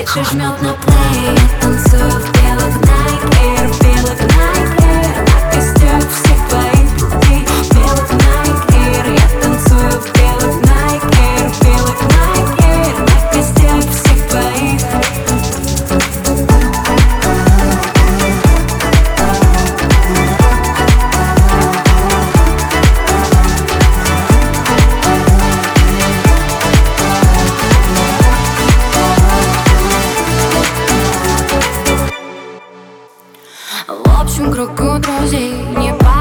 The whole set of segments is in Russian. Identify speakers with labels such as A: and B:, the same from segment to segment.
A: Микшер жмет на плей Я танцую в белых Nike Air Очень кругу друзей. Не пора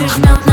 A: There's nothing.